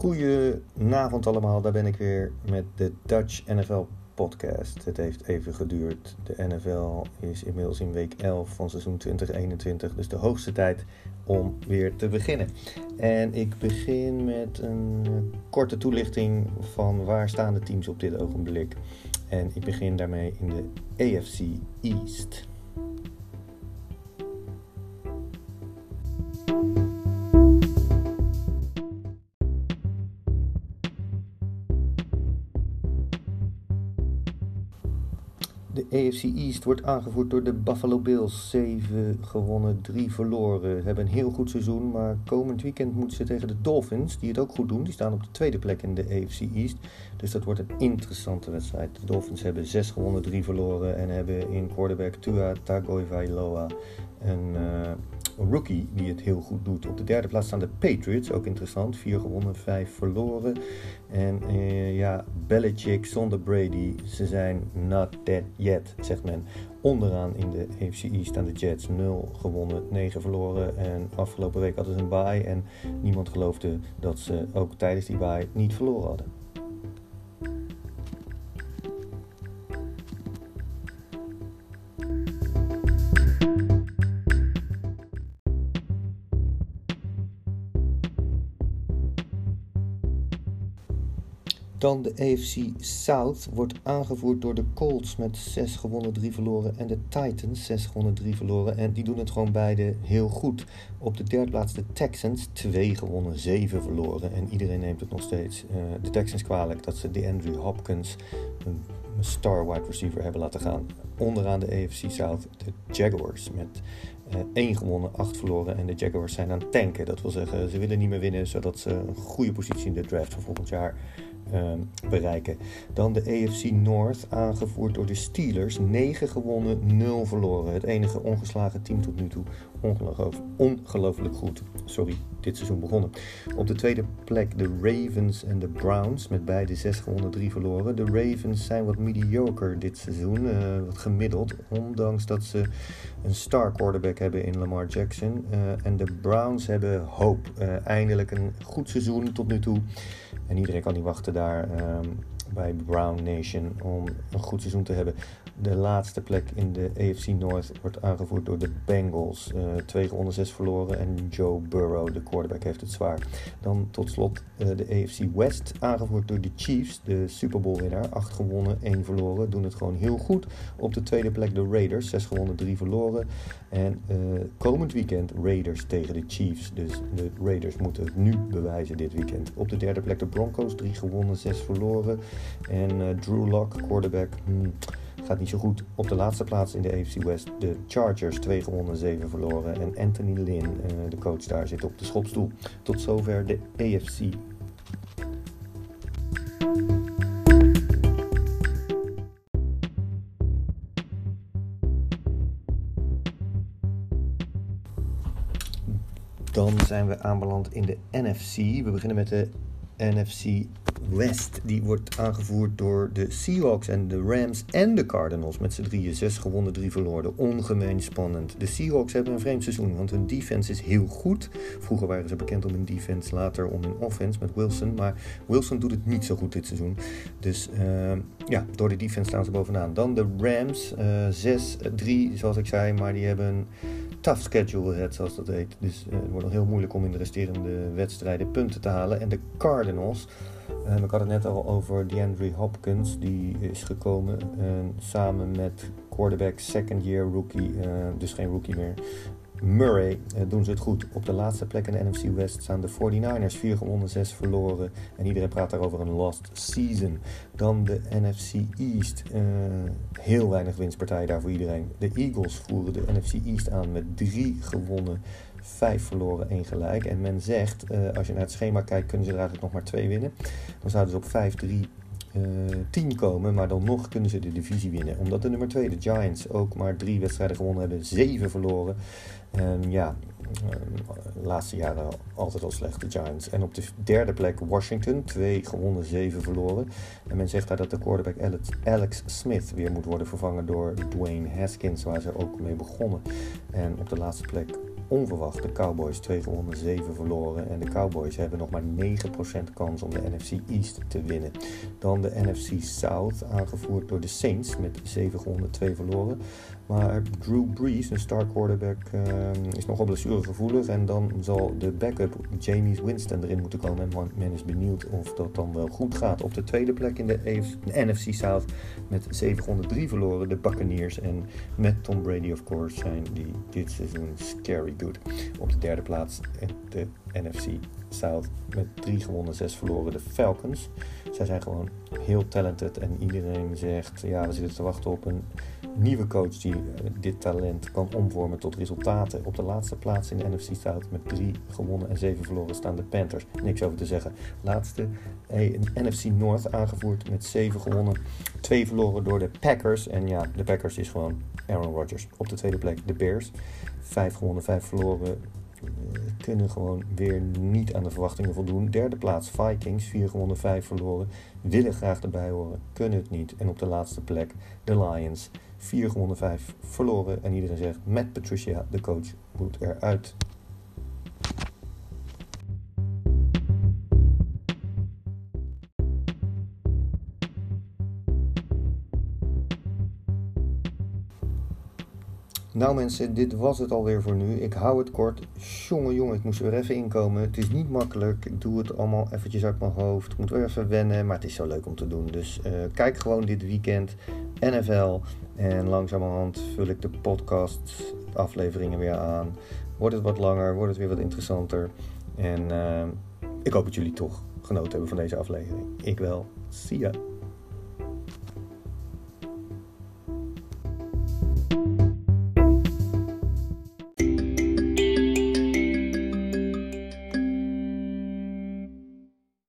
Goedenavond allemaal, daar ben ik weer met de Dutch NFL podcast. Het heeft even geduurd. De NFL is inmiddels in week 11 van seizoen 2021, dus de hoogste tijd om weer te beginnen. En ik begin met een korte toelichting van waar staan de teams op dit ogenblik. En ik begin daarmee in de AFC East. De AFC East wordt aangevoerd door de Buffalo Bills. 7 gewonnen, 3 verloren. Hebben een heel goed seizoen, maar komend weekend moeten ze tegen de Dolphins, die het ook goed doen. Die staan op de tweede plek in de AFC East. Dus dat wordt een interessante wedstrijd. De Dolphins hebben 6 gewonnen, 3 verloren en hebben in quarterback Tua Tagovailoa een uh, rookie die het heel goed doet. Op de derde plaats staan de Patriots, ook interessant. 4 gewonnen, 5 verloren. En uh, ja, Belichick zonder Brady, ze zijn not dead yet, zegt men. Onderaan in de AFC staan de Jets 0 gewonnen, 9 verloren. En afgelopen week hadden ze een bye en niemand geloofde dat ze ook tijdens die bye niet verloren hadden. Dan de AFC South wordt aangevoerd door de Colts met 6 gewonnen, 3 verloren. En de Titans 6 gewonnen, 3 verloren. En die doen het gewoon beide heel goed. Op de derde plaats de Texans 2 gewonnen, 7 verloren. En iedereen neemt het nog steeds uh, de Texans kwalijk dat ze de Andrew Hopkins, een star wide receiver, hebben laten gaan. Onderaan de AFC South de Jaguars met uh, 1 gewonnen, 8 verloren. En de Jaguars zijn aan het tanken. Dat wil zeggen, ze willen niet meer winnen, zodat ze een goede positie in de draft van volgend jaar bereiken. Dan de AFC North, aangevoerd door de Steelers. 9 gewonnen, 0 verloren. Het enige ongeslagen team tot nu toe. Ongelooflijk, goed. Sorry, dit seizoen begonnen. Op de tweede plek de Ravens en de Browns. Met beide 6 gewonnen, 3 verloren. De Ravens zijn wat mediocre dit seizoen. Uh, wat gemiddeld. Ondanks dat ze een star quarterback hebben in Lamar Jackson. Uh, en de Browns hebben hoop. Uh, eindelijk een goed seizoen tot nu toe. En iedereen kan niet wachten daar um, bij Brown Nation om een goed seizoen te hebben. De laatste plek in de AFC North wordt aangevoerd door de Bengals. Uh, twee gewonnen, zes verloren. En Joe Burrow, de quarterback, heeft het zwaar. Dan tot slot uh, de AFC West, aangevoerd door de Chiefs, de Super Bowl winnaar. Acht gewonnen, één verloren. Doen het gewoon heel goed. Op de tweede plek de Raiders, zes gewonnen, drie verloren. En uh, komend weekend Raiders tegen de Chiefs. Dus de Raiders moeten het nu bewijzen dit weekend. Op de derde plek de Broncos, drie gewonnen, zes verloren. En Drew Lock, quarterback. Hmm, gaat niet zo goed. Op de laatste plaats in de AFC West de Chargers, 2 gewonnen, 7 verloren. En Anthony Lynn, uh, de coach daar, zit op de schopstoel. Tot zover de AFC. Dan zijn we aanbeland in de NFC. We beginnen met de NFC West. Die wordt aangevoerd door de Seahawks en de Rams en de Cardinals. Met z'n drieën. Zes gewonnen, drie verloren. Ongemeen spannend. De Seahawks hebben een vreemd seizoen, want hun defense is heel goed. Vroeger waren ze bekend om hun defense, later om hun offense met Wilson. Maar Wilson doet het niet zo goed dit seizoen. Dus uh, ja, door de defense staan ze bovenaan. Dan de Rams. Uh, 6-3, zoals ik zei, maar die hebben tough schedule ahead, zoals dat heet. Dus uh, het wordt nog heel moeilijk om in de resterende wedstrijden punten te halen. En de Cardinals, uh, ik had het net al over DeAndre Hopkins, die is gekomen uh, samen met quarterback second year rookie, dus geen rookie meer. Murray doen ze het goed. Op de laatste plek in de NFC West staan de 49ers 4 gewonnen, 6 verloren. En iedereen praat daarover een lost season. Dan de NFC East. Uh, heel weinig winstpartijen daar voor iedereen. De Eagles voeren de NFC East aan met 3 gewonnen, 5 verloren, 1 gelijk. En men zegt, uh, als je naar het schema kijkt, kunnen ze er eigenlijk nog maar 2 winnen. Dan zouden ze op 5-3 uh, 10 komen, maar dan nog kunnen ze de divisie winnen. Omdat de nummer 2, de Giants, ook maar drie wedstrijden gewonnen hebben, 7 verloren. En ja, de laatste jaren altijd al slecht, de Giants. En op de derde plek Washington, twee gewonnen, zeven verloren. En men zegt daar dat de quarterback Alex Smith weer moet worden vervangen door Dwayne Haskins, waar ze ook mee begonnen. En op de laatste plek onverwacht de Cowboys 2 gewonnen, 7 verloren. En de Cowboys hebben nog maar 9% kans om de NFC East te winnen. Dan de NFC South, aangevoerd door de Saints met 7 gewonnen, 2 verloren. Maar Drew Brees, een star quarterback, uh, is nogal blessuregevoelig. En dan zal de backup James Winston erin moeten komen. En men is benieuwd of dat dan wel goed gaat. Op de tweede plek in de NFC South met 703 verloren de Buccaneers. En met Tom Brady, of course, zijn die dit seizoen scary good. Op de derde plaats de NFC South met 3 gewonnen, 6 verloren de Falcons. Zij zijn gewoon heel talented en iedereen zegt, ja, we zitten te wachten op een nieuwe coach die eh, dit talent kan omvormen tot resultaten. Op de laatste plaats in de NFC South met 3 gewonnen en 7 verloren staan de Panthers. Niks over te zeggen. Laatste in NFC North aangevoerd met 7 gewonnen, 2 verloren door de Packers. En ja, de Packers is gewoon Aaron Rodgers. Op de tweede plek de Bears. 5 gewonnen, 5 verloren kunnen gewoon weer niet aan de verwachtingen voldoen. Derde plaats Vikings, 4 gewonnen, 5 verloren. Willen graag erbij horen, kunnen het niet. En op de laatste plek de Lions, 4 gewonnen, 5 verloren. En iedereen zegt, met Patricia, de coach, moet eruit. Nou mensen, dit was het alweer voor nu. Ik hou het kort. Jongen, jongen, ik moest er weer even inkomen. Het is niet makkelijk. Ik doe het allemaal eventjes uit mijn hoofd. Ik moet weer even wennen, maar het is zo leuk om te doen. Dus uh, kijk gewoon dit weekend NFL. En langzamerhand vul ik de podcast afleveringen weer aan. Wordt het wat langer, wordt het weer wat interessanter. En uh, ik hoop dat jullie toch genoten hebben van deze aflevering. Ik wel. Zie ya.